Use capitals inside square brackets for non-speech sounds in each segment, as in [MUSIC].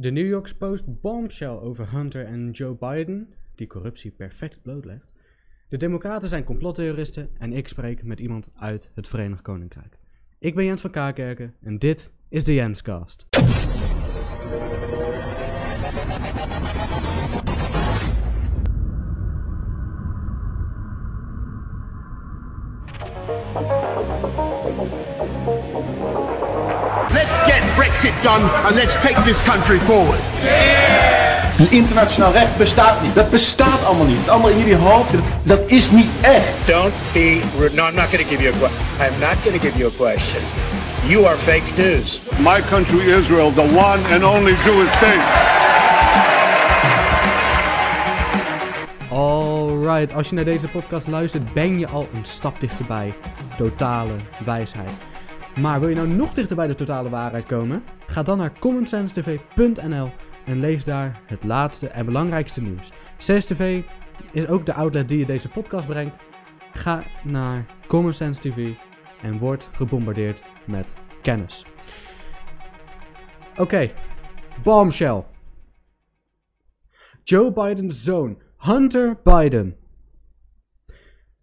De New York Post bombshell over Hunter en Joe Biden, die corruptie perfect blootlegt. De Democraten zijn complottheoristen en ik spreek met iemand uit het Verenigd Koninkrijk. Ik ben Jens van Kaakerken en dit is de Jenscast. Get Brexit done and let's take this country forward. Internationaal recht bestaat niet. Dat bestaat allemaal niet. Het is allemaal in jullie hoofd. Dat, dat is niet echt. Don't be rude. No, I'm not going to give you a question. I'm not going to give you a question. You are fake news. my country Israel, the one and only Jewish state. Alright, als je naar deze podcast luistert, ben je al een stap dichterbij totale wijsheid. Maar wil je nou nog dichter bij de totale waarheid komen? Ga dan naar commonsensetv.nl en lees daar het laatste en belangrijkste nieuws. CSTV is ook de outlet die je deze podcast brengt. Ga naar Common Sense TV en word gebombardeerd met kennis. Oké, bombshell. Joe Biden's zoon, Hunter Biden.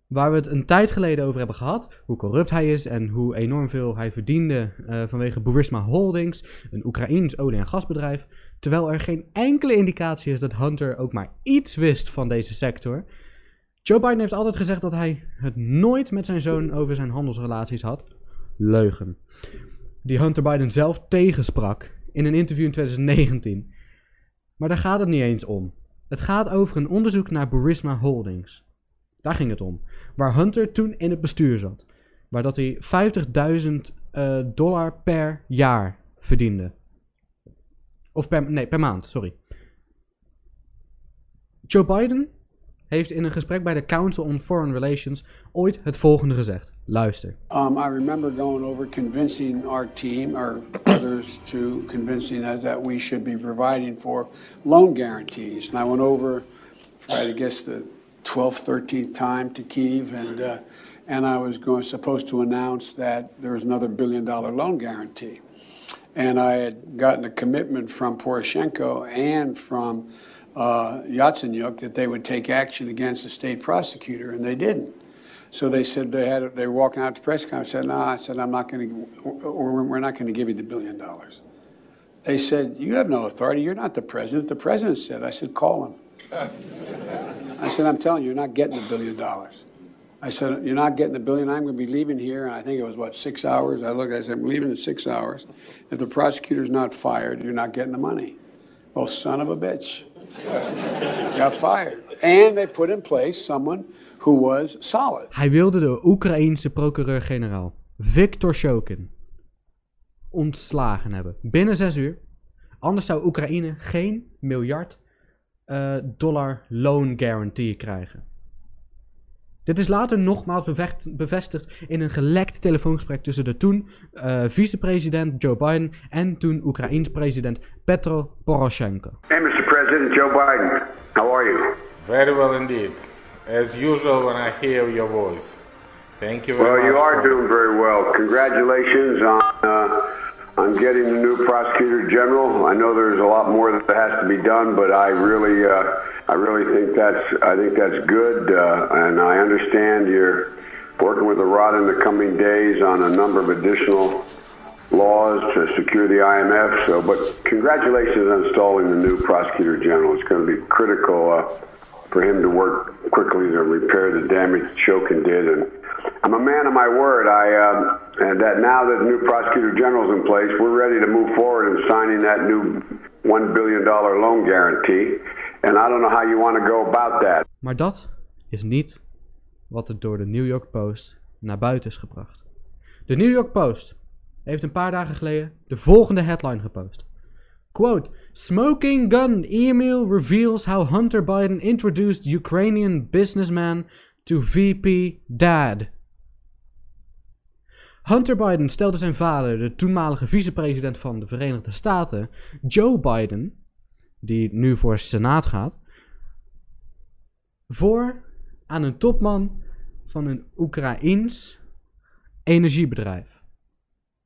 Waar we het een tijd geleden over hebben gehad. Hoe corrupt hij is en hoe enorm veel hij verdiende eh, vanwege Burisma Holdings, een Oekraïns olie- en gasbedrijf. Terwijl er geen enkele indicatie is dat Hunter ook maar iets wist van deze sector. Joe Biden heeft altijd gezegd dat hij het nooit met zijn zoon over zijn handelsrelaties had. Leugen. Die Hunter Biden zelf tegensprak in een interview in 2019. Maar daar gaat het niet eens om. Het gaat over een onderzoek naar Burisma Holdings. Daar ging het om. Waar Hunter toen in het bestuur zat. Waar dat hij 50.000 eh, dollar per jaar verdiende. Of per, nee, per maand, sorry. Joe Biden heeft in een gesprek bij de Council on Foreign Relations ooit het volgende gezegd. Luister. Um, I remember going over convincing our team, or others, to convincing us that we should be providing for loan guarantees. And I went over, I guess, the 12th, 13th time to Kiev, and uh, and I was going supposed to announce that there was another billion dollar loan guarantee. And I had gotten a commitment from Poroshenko and from uh, Yatsenyuk that they would take action against the state prosecutor, and they didn't. So they said they had they were walking out to press conference. Said, "No," I said, "I'm not going to, or we're not going to give you the billion dollars." They said, "You have no authority. You're not the president." The president said, "I said, call him." I said, "I'm telling you, you're not getting the billion dollars." I said, "You're not getting the billion. I'm going to be leaving here." And I think it was what six hours. I looked. I said, "I'm leaving in six hours. If the prosecutor's not fired, you're not getting the money." Oh, son of a bitch! [LAUGHS] Got fired, and they put in place someone who was solid. Hij wilde de Oekraïense procureur-generaal Viktor Shokin ontslagen hebben. Binnen zes uur. Anders zou Oekraïne geen miljard eh, dollar loan guarantee krijgen. Dit is later nogmaals bevecht- bevestigd in een gelekt telefoongesprek tussen de toen eh, vicepresident Joe Biden en toen Oekraïens president Petro Poroshenko. Hey, Mr. President, Joe Biden. How are you? Very well indeed. As usual when I hear your voice. Thank you very Well, much. you are for- doing very well. Congratulations on uh, on getting the new prosecutor general. I know there's a lot more that has to be done, but I really, uh, I really think that's, I think that's good, uh, and I understand you're working with the Rada in the coming days on a number of additional laws to secure the IMF. So, but congratulations on installing the new prosecutor general. It's going to be critical uh, for him to work quickly to repair the damage Shokin did. And I'm a man of my word. I um, and that now that the new prosecutor general is in place, we're ready to move forward in signing that new one billion dollar loan guarantee. And I don't know how you want to go about that. Maar dat is niet wat er door de New York Post naar buiten is gebracht. De New York Post heeft een paar dagen geleden de volgende headline gepost. Quote, Smoking gun email reveals how Hunter Biden introduced Ukrainian businessman to VP dad. Hunter Biden stelde zijn vader, de toenmalige vicepresident van de Verenigde Staten, Joe Biden, die nu voor Senaat gaat, voor aan een topman van een Oekraïens energiebedrijf.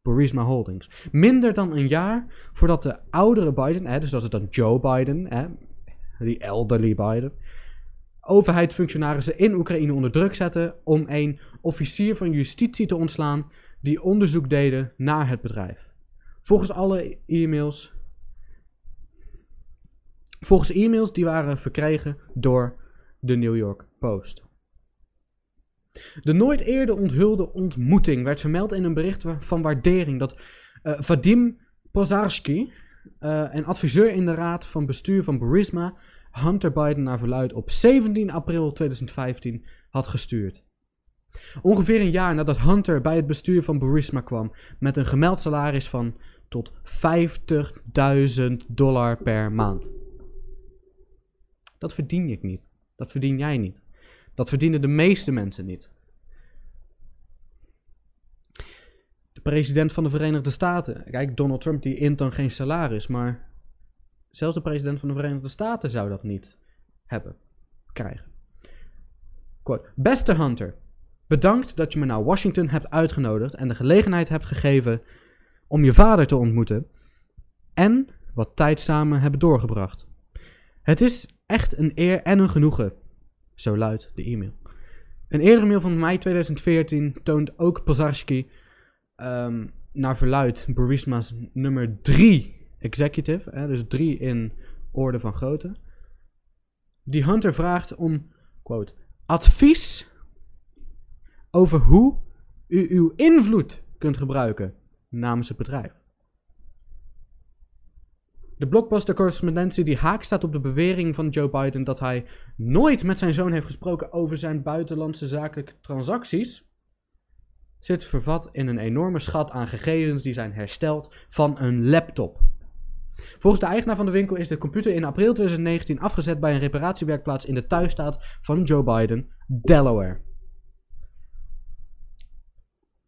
Burisma Holdings. Minder dan een jaar voordat de oudere Biden, hè, dus dat is dan Joe Biden, hè, die elderly Biden, overheidsfunctionarissen in Oekraïne onder druk zetten om een officier van justitie te ontslaan die onderzoek deden naar het bedrijf. Volgens alle e-mails. Volgens e-mails die waren verkregen door de New York Post. De nooit eerder onthulde ontmoeting werd vermeld in een bericht van waardering dat uh, Vadim Pozarski, uh, een adviseur in de raad van bestuur van Burisma, Hunter Biden naar verluid op 17 april 2015 had gestuurd. Ongeveer een jaar nadat Hunter bij het bestuur van Burisma kwam met een gemeld salaris van tot 50.000 dollar per maand. Dat verdien ik niet. Dat verdien jij niet. Dat verdienen de meeste mensen niet. De president van de Verenigde Staten. Kijk, Donald Trump die int dan geen salaris, maar zelfs de president van de Verenigde Staten zou dat niet hebben, krijgen. Quote, Beste Hunter, bedankt dat je me naar Washington hebt uitgenodigd en de gelegenheid hebt gegeven om je vader te ontmoeten en wat tijd samen hebben doorgebracht. Het is echt een eer en een genoegen, zo luidt de e-mail. Een eerdere mail van mei 2014 toont ook Pozarski ehm, naar verluid Burisma's nummer 3 executive, hè, dus 3 in orde van grootte, die Hunter vraagt om, quote, advies over hoe u uw invloed kunt gebruiken namens het bedrijf. De blockbuster-correspondentie die haak staat op de bewering van Joe Biden dat hij nooit met zijn zoon heeft gesproken over zijn buitenlandse zakelijke transacties, zit vervat in een enorme schat aan gegevens die zijn hersteld van een laptop. Volgens de eigenaar van de winkel is de computer in april 2019 afgezet bij een reparatiewerkplaats in de thuisstaat van Joe Biden, Delaware.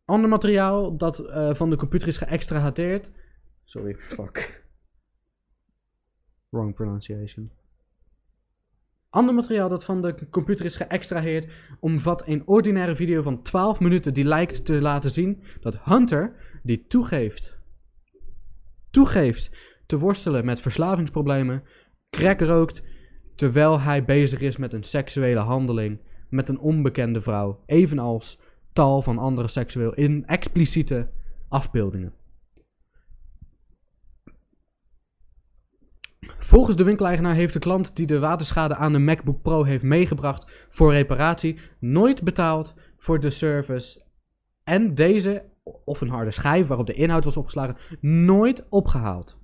Ander materiaal dat uh, van de computer is geëxtrahateerd. Sorry, fuck. Wrong pronunciation. Ander materiaal dat van de computer is geëxtraheerd omvat een ordinaire video van 12 minuten die lijkt te laten zien dat Hunter, die toegeeft, toegeeft te worstelen met verslavingsproblemen, crack rookt, terwijl hij bezig is met een seksuele handeling met een onbekende vrouw, evenals tal van andere seksueel in expliciete afbeeldingen. Volgens de winkeleigenaar heeft de klant die de waterschade aan de MacBook Pro heeft meegebracht voor reparatie nooit betaald voor de service en deze of een harde schijf waarop de inhoud was opgeslagen nooit opgehaald.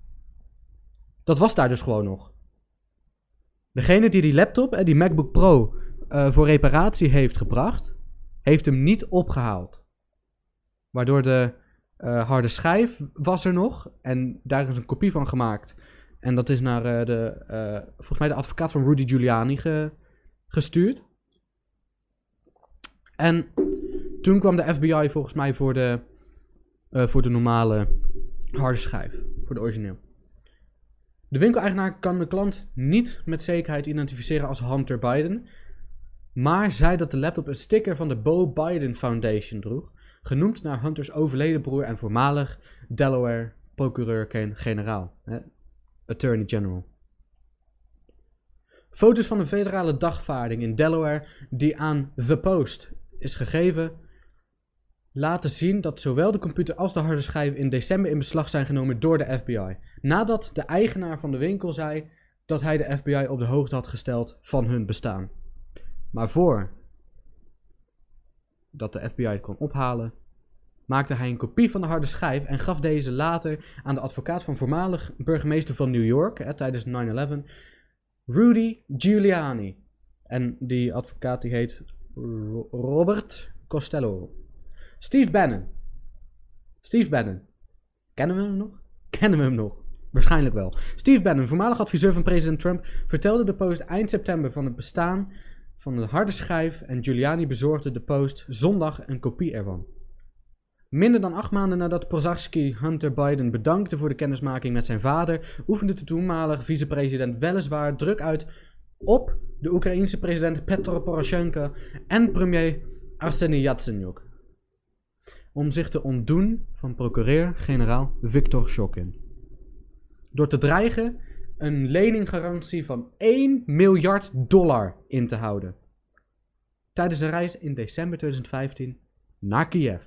Dat was daar dus gewoon nog. Degene die die laptop en die MacBook Pro uh, voor reparatie heeft gebracht, heeft hem niet opgehaald. Waardoor de uh, harde schijf was er nog en daar is een kopie van gemaakt. En dat is naar uh, de, volgens mij de advocaat van Rudy Giuliani ge, gestuurd. En toen kwam de FBI volgens mij voor de, voor de normale harde schijf, voor de origineel. De winkeleigenaar kan de klant niet met zekerheid identificeren als Hunter Biden, maar zei dat de laptop een sticker van de Bo Biden Foundation droeg, genoemd naar Hunters overleden broer en voormalig Delaware procureur-generaal, Attorney General. Foto's van een federale dagvaarding in Delaware die aan The Post is gegeven, laten zien dat zowel de computer als de harde schijf in december in beslag zijn genomen door de FBI. Nadat de eigenaar van de winkel zei dat hij de FBI op de hoogte had gesteld van hun bestaan. Maar voor dat de FBI het kon ophalen, maakte hij een kopie van de harde schijf en gaf deze later aan de advocaat van voormalig burgemeester van New York hè, tijdens 9-11, Rudy Giuliani. En die advocaat die heet Robert Costello. Steve Bannon. Steve Bannon. Kennen we hem nog? Kennen we hem nog? Waarschijnlijk wel. Steve Bannon, voormalig adviseur van president Trump, vertelde de Post eind september van het bestaan van de harde schijf en Giuliani bezorgde de Post zondag een kopie ervan. Minder dan acht maanden nadat Prozarski Hunter Biden bedankte voor de kennismaking met zijn vader, oefende de toenmalige vicepresident weliswaar druk uit op de Oekraïense president Petro Poroshenko en premier Arseniy Yatsenyuk. om zich te ontdoen van procureur-generaal Victor Shokin. Door te dreigen een leninggarantie van 1 miljard dollar in te houden. Tijdens een reis in december 2015 naar Kiev.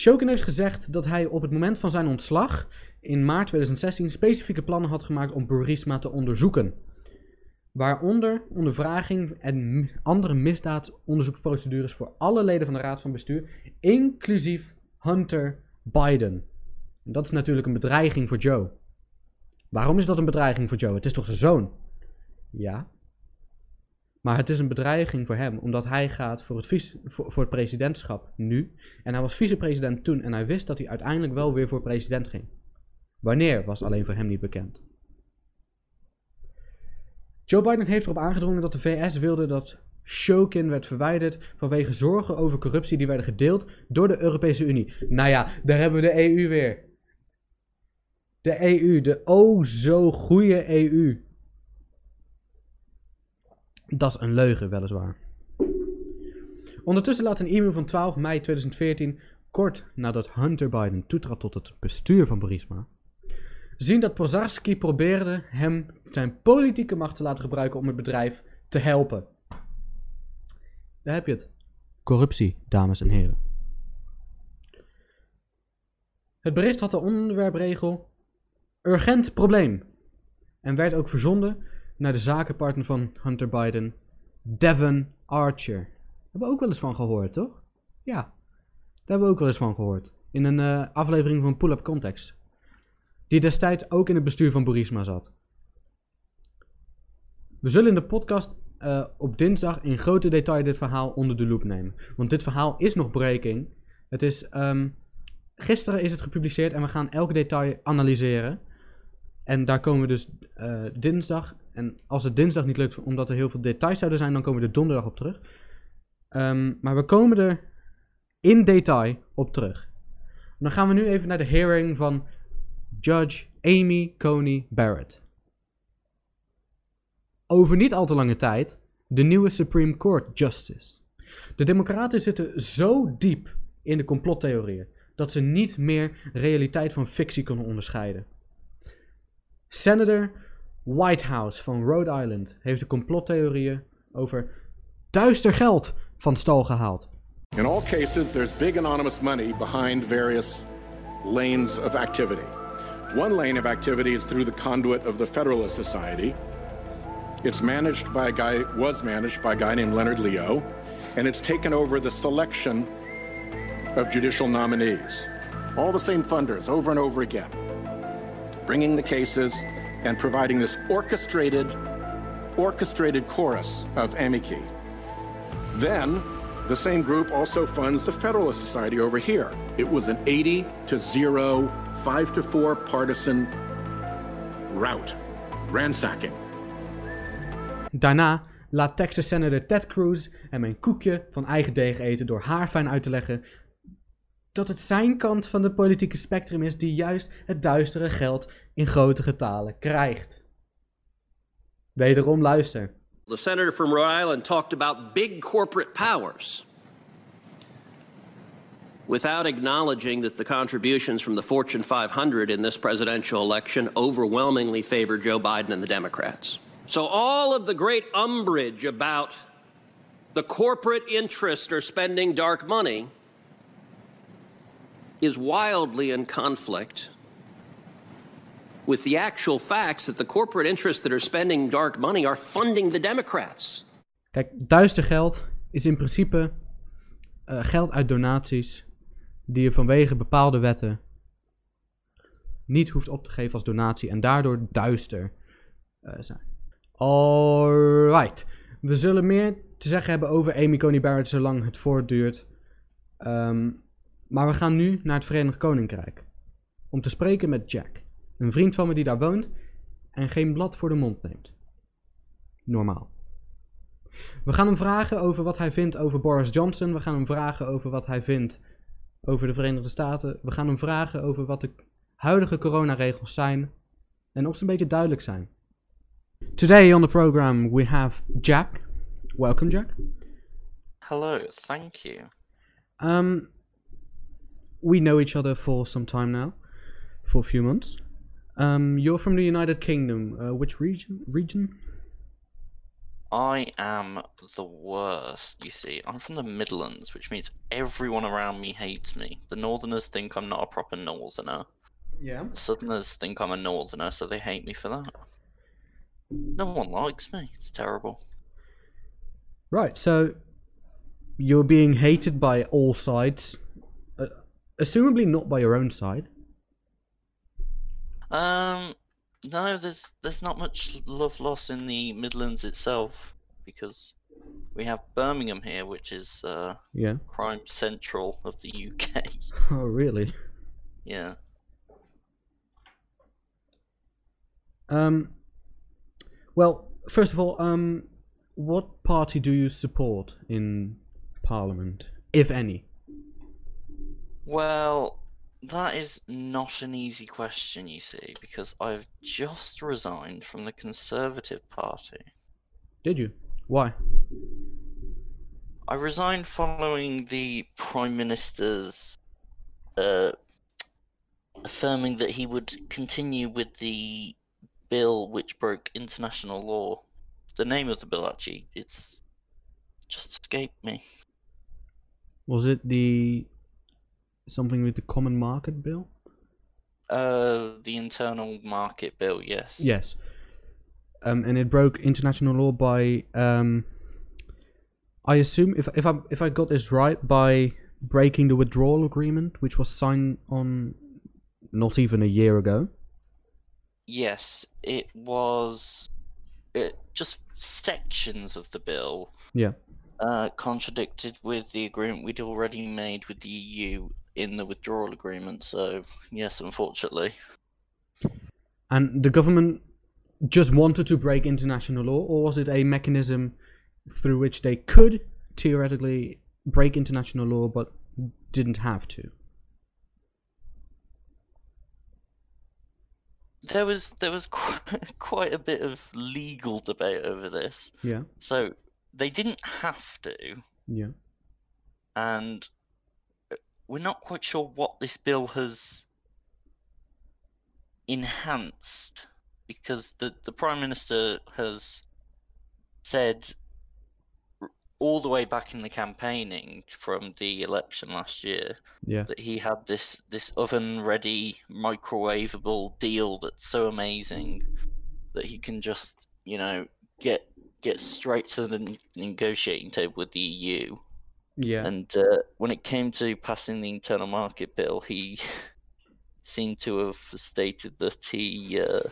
Shokin heeft gezegd dat hij op het moment van zijn ontslag in maart 2016 specifieke plannen had gemaakt om Burisma te onderzoeken. Waaronder ondervraging en andere misdaadonderzoeksprocedures voor alle leden van de Raad van Bestuur, inclusief Hunter Biden. En dat is natuurlijk een bedreiging voor Joe. Waarom is dat een bedreiging voor Joe? Het is toch zijn zoon? Ja. Maar het is een bedreiging voor hem, omdat hij gaat voor het, vice, voor, het presidentschap nu. En hij was vicepresident toen en hij wist dat hij uiteindelijk wel weer voor president ging. Wanneer was alleen voor hem niet bekend. Joe Biden heeft erop aangedrongen dat de VS wilde dat Shokin werd verwijderd vanwege zorgen over corruptie die werden gedeeld door de Europese Unie. Nou ja, daar hebben we de EU weer. De EU, de oh zo goede EU. Dat is een leugen, weliswaar. Ondertussen laat een e-mail van 12 mei 2014, kort nadat Hunter Biden toetrad tot het bestuur van Burisma, zien dat Pozarski probeerde hem zijn politieke macht te laten gebruiken om het bedrijf te helpen. Daar heb je het. Corruptie, dames en heren. Het bericht had de onderwerpregel urgent probleem en werd ook verzonden naar de zakenpartner van Hunter Biden, Devon Archer. Hebben we ook wel eens van gehoord, toch? Ja, daar hebben we ook wel eens van gehoord. In een uh, aflevering van Pull Up Context. Die destijds ook in het bestuur van Burisma zat. We zullen in de podcast uh, op dinsdag in grote detail dit verhaal onder de loep nemen. Want dit verhaal is nog breaking. Het is, um, gisteren is het gepubliceerd en we gaan elk detail analyseren. En daar komen we dus uh, dinsdag. En als het dinsdag niet lukt, omdat er heel veel details zouden zijn, dan komen we er donderdag op terug. Um, maar we komen er in detail op terug. Dan gaan we nu even naar de hearing van Judge Amy Coney Barrett. Over niet al te lange tijd de nieuwe Supreme Court Justice. De Democraten zitten zo diep in de complottheorieën dat ze niet meer realiteit van fictie kunnen onderscheiden. Senator Whitehouse van Rhode Island heeft de complottheorieën over duister geld van stal gehaald. In all cases, there's big anonymous money behind various lanes of activity. One lane of activity is through the conduit of the Federalist Society. It's managed by a guy, was managed by a guy named Leonard Leo, and it's taken over the selection of judicial nominees. All the same funders over and over again, bringing the cases and providing this orchestrated, orchestrated chorus of amici. Then the same group also funds the Federalist Society over here. It was an 80 to 0, 5 to 4 partisan route, ransacking. Daarna laat Texas Senator Ted Cruz hem een koekje van eigen deeg eten door haar fijn uit te leggen dat het zijn kant van het politieke spectrum is die juist het duistere geld in grote getalen krijgt. Wederom luister. The senator from Rhode Island talked about big corporate powers without acknowledging that the contributions from the Fortune 500 in this presidential election overwhelmingly favor Joe Biden and the Democrats. So, all of the great umbrage about the corporate interests are spending dark money is wildly in conflict with the actual facts that the corporate interests that are spending dark money are funding the Democrats. Kijk, duister geld is in principe uh, geld uit donaties die je vanwege bepaalde wetten niet hoeft op te geven als donatie en daardoor duister uh, zijn. Alright. We zullen meer te zeggen hebben over Amy Coney Barrett zolang het voortduurt. Um, maar we gaan nu naar het Verenigd Koninkrijk. Om te spreken met Jack. Een vriend van me die daar woont en geen blad voor de mond neemt. Normaal. We gaan hem vragen over wat hij vindt over Boris Johnson. We gaan hem vragen over wat hij vindt over de Verenigde Staten. We gaan hem vragen over wat de huidige coronaregels zijn en of ze een beetje duidelijk zijn. Today on the program we have Jack. Welcome, Jack. hello. Thank you. Um, we know each other for some time now, for a few months. Um, you're from the United Kingdom. Uh, which region? Region? I am the worst, you see. I'm from the Midlands, which means everyone around me hates me. The Northerners think I'm not a proper Northerner. Yeah. The Southerners think I'm a Northerner, so they hate me for that. No one likes me. It's terrible. Right. So you're being hated by all sides, uh, assumably not by your own side. Um, no, there's there's not much love lost in the Midlands itself because we have Birmingham here, which is uh, Yeah. crime central of the UK. [LAUGHS] Oh, really? yeah. Um. Well, first of all, um, what party do you support in Parliament, if any? Well, that is not an easy question, you see, because I've just resigned from the Conservative Party. Did you? Why? I resigned following the Prime Minister's uh, affirming that he would continue with the bill which broke international law. The name of the bill, actually, it's just escaped me. Was it the something with the Common Market Bill? Uh, the internal market bill, yes. Yes. Um, and it broke international law by um, I assume if if I if I got this right by breaking the withdrawal agreement, which was signed on not even a year ago. Yes, it was it, just sections of the bill Yeah. uh, contradicted with the agreement we'd already made with the EU in the withdrawal agreement. So yes, unfortunately. And the government just wanted to break international law, or was it a mechanism through which they could theoretically break international law but didn't have to? There was there was [LAUGHS] quite, quite a bit of legal debate over this. Yeah. So they didn't have to, Yeah. and we're not quite sure what this bill has enhanced because the the prime minister has said all the way back in the campaigning from the election last year Yeah. that he had this this oven ready microwavable deal that's so amazing that he can just you know get get straight to the negotiating table with the EU Yeah. and uh, when it came to passing the internal market bill, he [LAUGHS] seemed to have stated that he uh,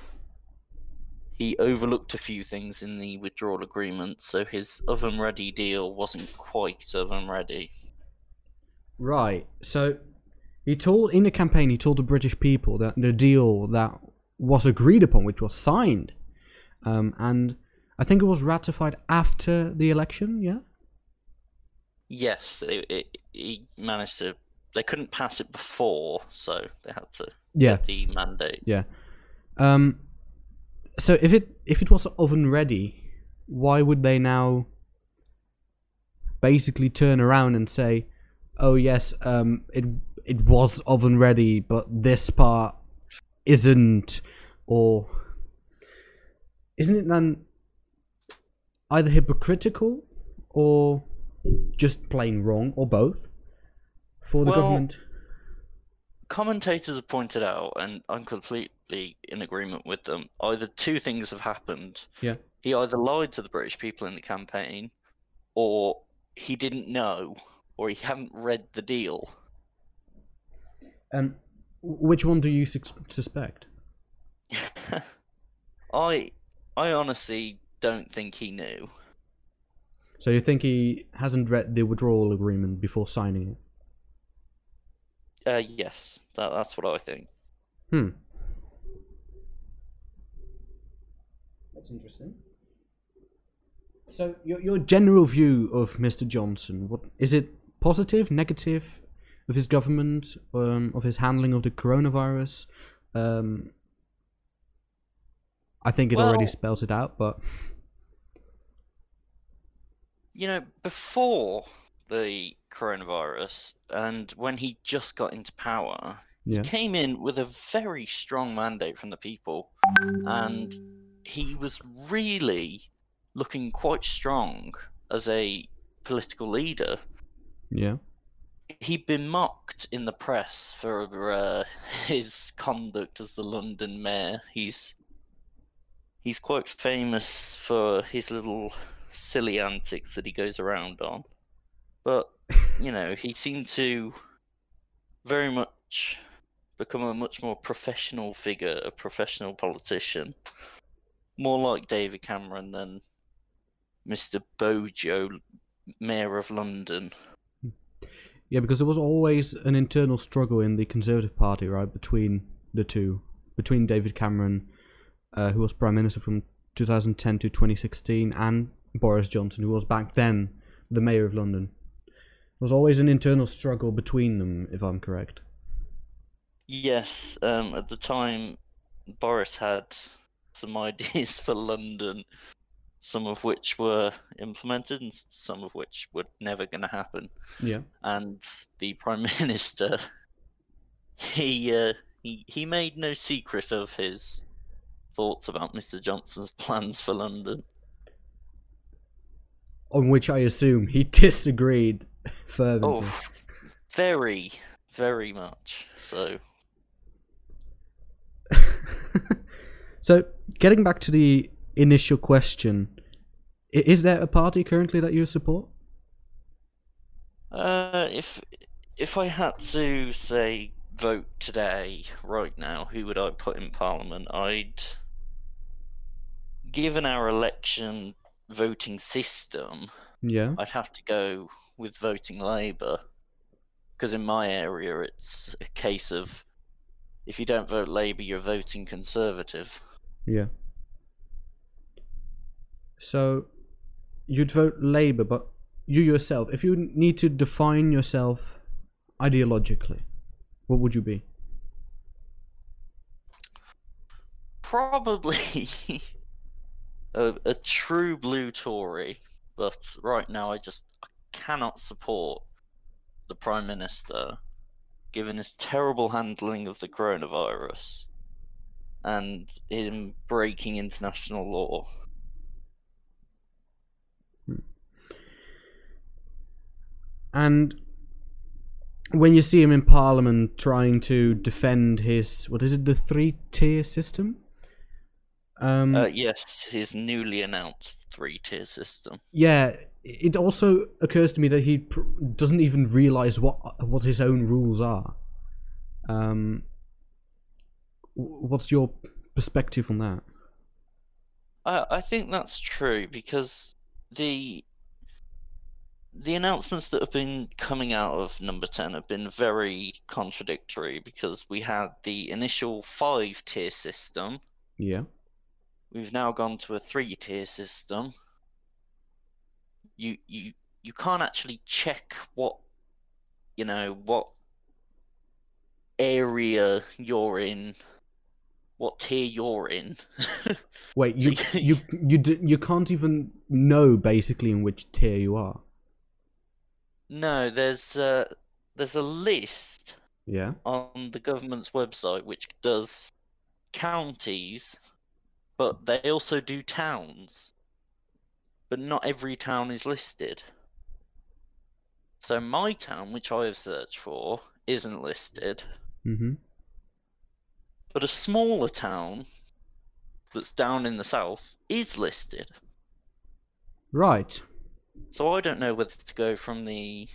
he overlooked a few things in the withdrawal agreement, so his oven ready deal wasn't quite oven ready. Right. So he told in the campaign he told the British people that the deal that was agreed upon, which was signed, um, and I think it was ratified after the election. Yeah. Yes, he managed to. They couldn't pass it before, so they had to Yeah. get the mandate. Yeah. Um. So if it if it was oven ready, why would they now basically turn around and say, "Oh yes, um, it it was oven ready, but this part isn't," or isn't it then either hypocritical or just plain wrong or both for the Well, government? commentators have pointed out, and I'm completely in agreement with them. Either two things have happened. Yeah. He either lied to the British people in the campaign, or he didn't know, or he hadn't read the deal. Um, which one do you sus- suspect? [LAUGHS] I, I honestly don't think he knew. So you think he hasn't read the withdrawal agreement before signing it? Uh, yes, that, that's what I think. Hmm. That's interesting. So your your general view of Mr. Johnson, what is it positive, negative of his government, um, of his handling of the coronavirus? Um, I think it already Well- spells it out, but You know, before the coronavirus, and when he just got into power, Yeah. he came in with a very strong mandate from the people, and he was really looking quite strong as a political leader. Yeah. He'd been mocked in the press for uh, [LAUGHS] his conduct as the London mayor. He's he's quite famous for his little silly antics that he goes around on. But [LAUGHS] you know, he seemed to very much become a much more professional figure, a professional politician, more like David Cameron than Mr. Bojo, Mayor of London. Yeah, because there was always an internal struggle in the Conservative Party, right, between the two, between David Cameron, uh, who was Prime Minister from 2010 to 2016, and Boris Johnson, who was back then the Mayor of London. There was always an internal struggle between them, if I'm correct. Yes, um, at the time, Boris had some [LAUGHS] ideas for London, some of which were implemented and some of which were never going to happen. Yeah. And the Prime [LAUGHS] Minister, he, uh, he he made no secret of his thoughts about Mr. Johnson's [LAUGHS] plans for London. On which I assume he [LAUGHS] disagreed fervently. Oh, very, very much so. [LAUGHS] So, getting back to the initial question, is there a party currently that you support? Uh, if if I had to say vote today, right now, who would I put in Parliament? I'd, given our election voting system, Yeah. I'd have to go with voting Labour, because in my area it's a case of if you don't vote Labour, you're voting Conservative. Yeah. So, you'd vote Labour, but you yourself, if you need to define yourself ideologically, what would you be? Probably [LAUGHS] a, a true blue Tory, but right now I just I cannot support the Prime Minister, given his terrible handling of the coronavirus and him breaking international law. Hmm. And when you see him in Parliament trying to defend his, what is it, the three tier system? Um, Uh, yes, his newly announced three tier system. yeah, it also occurs to me that he pr- doesn't even realize what what his own rules are. Um, what's your perspective on that? I I think that's true because the the announcements that have been coming out of number 10 have been very contradictory because we had the initial five tier system Yeah. We've now gone to a three tier system you you you can't actually check what you know what area you're in what tier you're in [LAUGHS] Wait, you [LAUGHS] you you d- you can't even know basically in which tier you are. No, there's uh, there's a list Yeah. on the government's website which does counties, but they also do towns. But not every town is listed. So my town, which I have searched for, isn't listed. Mm-hmm. But a smaller town that's down in the south is listed. Right. So I don't know whether to go from the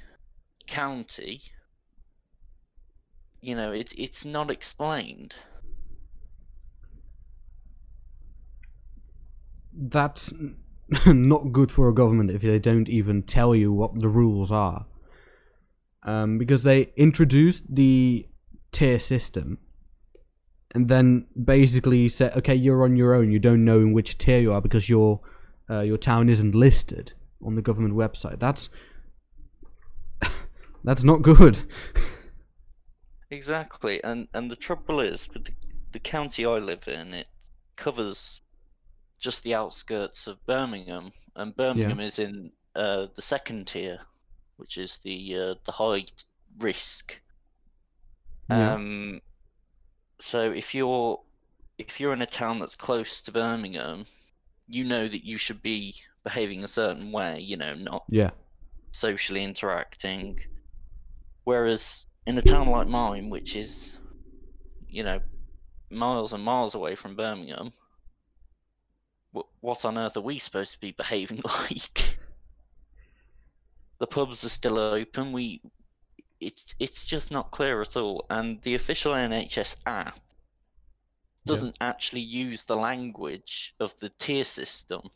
county. You know, it it's not explained. That's [LAUGHS] not good for a government if they don't even tell you what the rules are. Um, because they introduced the tier system and then basically said, okay, you're on your own. You don't know in which tier you are because your uh, your town isn't listed on the government website. That's [LAUGHS] that's not good. Exactly, and and the trouble is the, the county I live in, it covers just the outskirts of Birmingham, and Birmingham is in uh, the second tier, which is the uh, the high risk. Yeah. Um, so if you're if you're in a town that's close to Birmingham, you know that you should be behaving a certain way. You know, not Yeah. socially interacting. Whereas in a town like mine, which is, you know, miles and miles away from Birmingham, what on earth are we supposed to be behaving [LAUGHS] like? the pubs are still open. We, it's it's just not clear at all. And the official NHS app doesn't actually use the language of the tier system.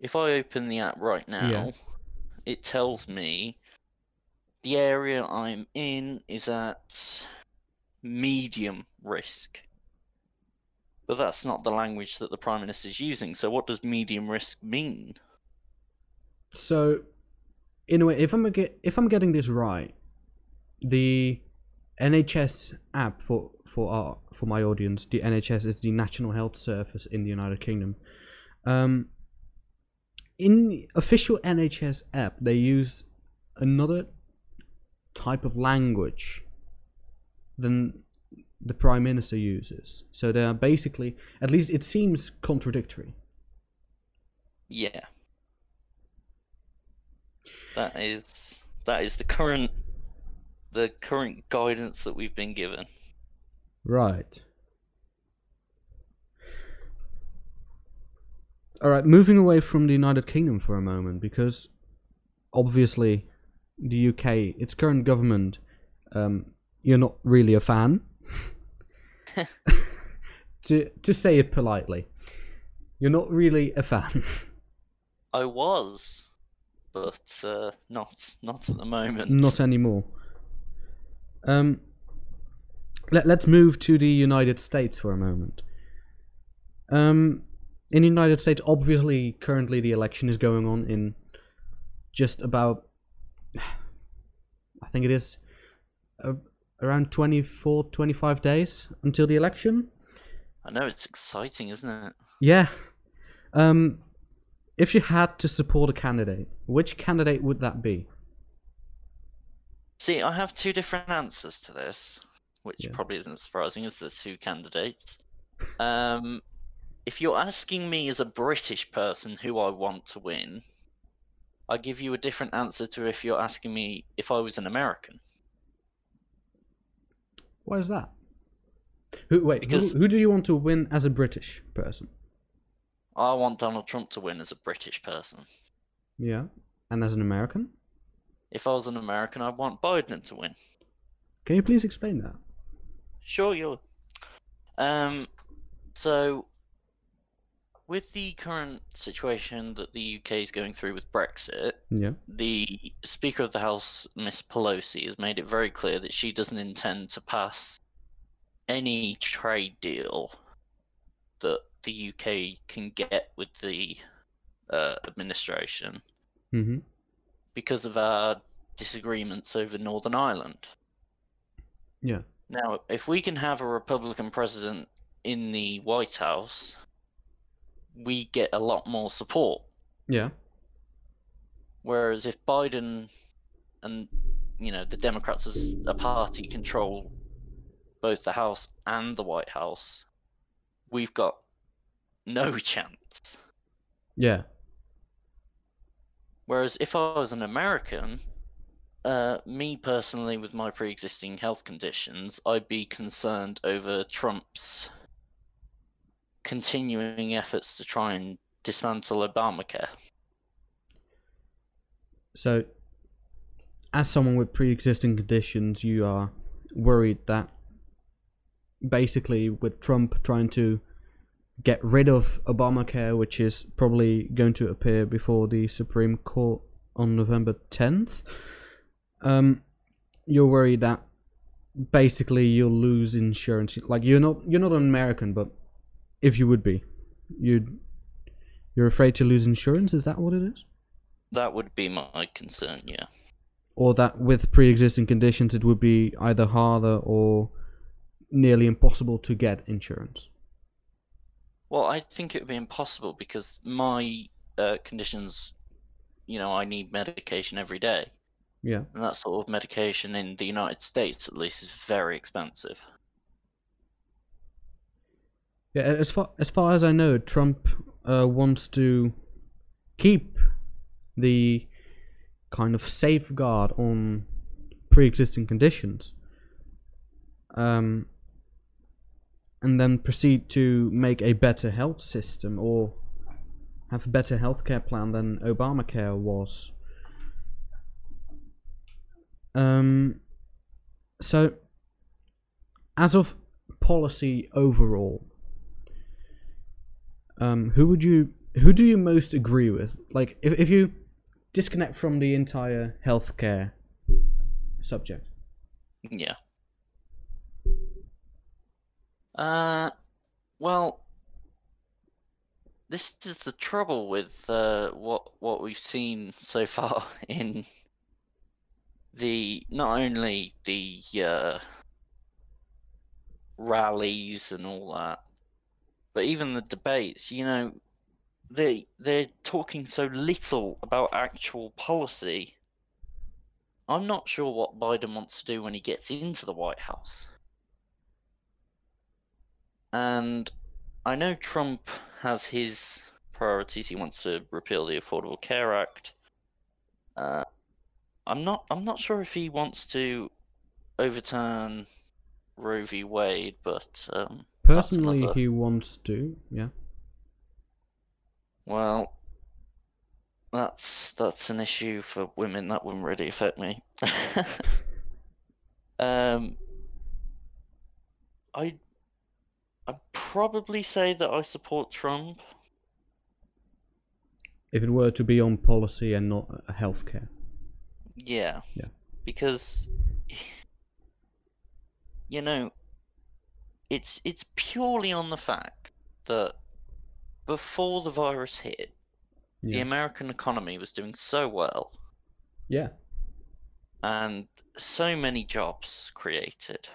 If I open the app right now, Yeah. it tells me the area I'm in is at medium risk. But that's not the language that the Prime Minister is using, so what does medium risk mean? So, in a way, if I'm get if I'm getting this right, the NHS app for for our for my audience, the NHS is the National Health Service in the United Kingdom. Um, in official NHS app, they use another type of language than the Prime Minister uses. So they are basically, at least it seems contradictory. Yeah. That is that is the current the current guidance that we've been given. Right. All right, moving away from the United Kingdom for a moment, because obviously the UK, its current government, um, you're not really a fan. To to say it politely, you're not really a fan. I was, but uh, not not at the moment. Not anymore. Um, let, let's move to the United States for a moment. Um, in the United States, obviously, currently the election is going on in just about, [SIGHS] I think it is uh, around 24, 25 days until the election. I know it's exciting, isn't it? Yeah. Um, if you had to support a candidate, which candidate would that be? See, I have two different answers to this, which Yeah. probably isn't surprising as there's two candidates. Um, if you're asking me as a British person who I want to win, I give you a different answer to if you're asking me if I was an American. Why is that? Who wait? Because- who, who do you want to win as a British person? I want Donald Trump to win as a British person. Yeah, and as an American? If I was an American, I'd want Biden to win. Can you please explain that? Sure, you. Um, so with the current situation that the UK is going through with Brexit, Yeah. the Speaker of the House, Miss Pelosi, has made it very clear that she doesn't intend to pass any trade deal that the UK can get with the uh, administration Mm-hmm. because of our disagreements over Northern Ireland. Yeah. Now, if we can have a Republican president in the White House, we get a lot more support. Yeah. Whereas if Biden and you know the Democrats as a party control both the House and the White House, we've got no [LAUGHS] chance. Yeah. Whereas if I was an American, uh, me personally, with my pre-existing health conditions, I'd be concerned over Trump's continuing efforts to try and dismantle Obamacare. So, as someone with pre-existing conditions, you are worried that basically with Trump trying to get rid of Obamacare, which is probably going to appear before the Supreme Court on November 10th, um, you're worried that basically you'll lose insurance. Like you're not you're not an American, but if you would be, you'd you're afraid to lose insurance. Is that what it is? That would be my concern, yeah. or that with pre-existing conditions it would be either harder or nearly impossible to get insurance. Well, I think it would be impossible because my uh, conditions you know, I need medication every day. Yeah. And that sort of medication in the United States, at least, is very expensive. Yeah, as far as far as I know, Trump uh, wants to keep the kind of safeguard on pre-existing conditions, um, and then proceed to make a better health system or have a better healthcare plan than Obamacare was. Um, so, as of policy overall, um, who would you who do you most agree with? Like, if if you disconnect from the entire healthcare subject. Yeah. Uh, well, this is the trouble with uh, what what we've seen so far [LAUGHS] in the not only the uh, rallies and all that, but even the debates. You know, they they're talking so little about actual policy. I'm not sure what Biden wants to do when he gets into the White House. And I know Trump has his priorities. He wants to repeal the Affordable Care Act. Uh, I'm not. I'm not sure if he wants to overturn Roe v. Wade, but um, Personally, he wants to. Yeah. Well, that's that's an issue for women. That wouldn't really affect me. [LAUGHS] um, I I'd probably say that I support Trump. If it were to be on policy and not healthcare. Yeah. Yeah. Because [SIGHS] you know, it's it's purely on the fact that before the virus hit, the American economy was doing so well Yeah. and so many jobs created.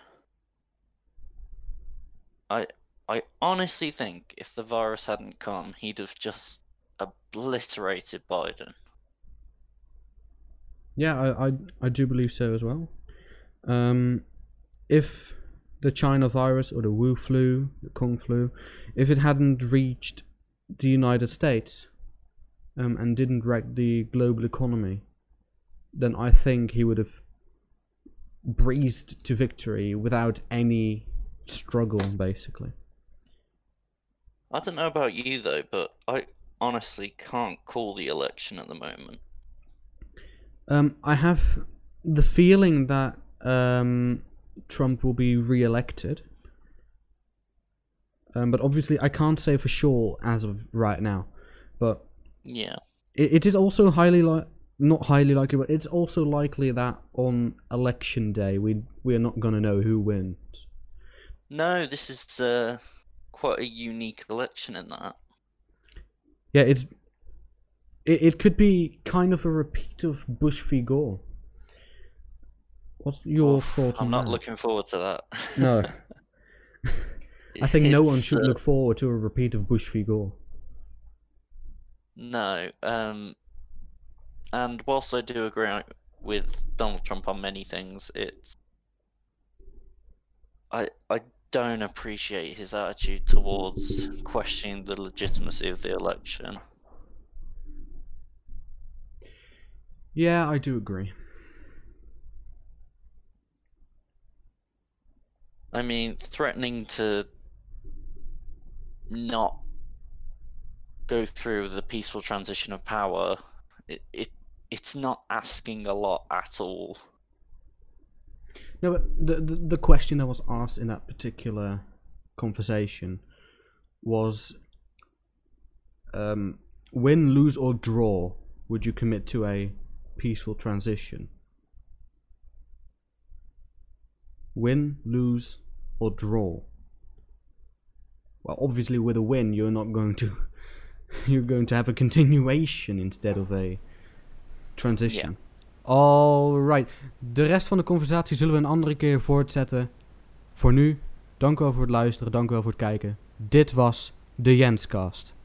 I I honestly think if the virus hadn't come, he'd have just obliterated Biden. Yeah, I, I, I do believe so as well. Um, if the China virus or the Wu flu, the Kung flu, if it hadn't reached the United States um, and didn't wreck the global economy, then I think he would have breezed to victory without any struggle, basically. I don't know about you though, but I honestly can't call the election at the moment. Um, I have the feeling that um, Trump will be re-elected, um, but obviously I can't say for sure as of right now. But Yeah. it, it is also highly like not highly likely, but it's also likely that on election day we we are not gonna know who wins. No, this is uh, quite a unique election in that. Yeah, it's it, it could be kind of a repeat of Bush v Gore. What's your thoughts on I'm not that? looking forward to that. No. [LAUGHS] I think no one should uh, look forward to a repeat of Bush v Gore. No, um, and whilst I do agree with Donald Trump on many things, it's I I don't appreciate his attitude towards questioning the legitimacy of the election. Yeah, I do agree. I mean, threatening to not go through the peaceful transition of power, it, it it's not asking a lot at all. No, but the, the the question that was asked in that particular conversation was, um, win, lose, or draw, would you commit to a peaceful transition? Win, lose, or draw? Well, obviously, with a win, you're not going to. [LAUGHS] You're going to have a continuation instead of a transition. Alright, de rest van de conversatie zullen we een andere keer voortzetten. Voor nu, dank u wel voor het luisteren, dank u wel voor het kijken. Dit was de Jenscast.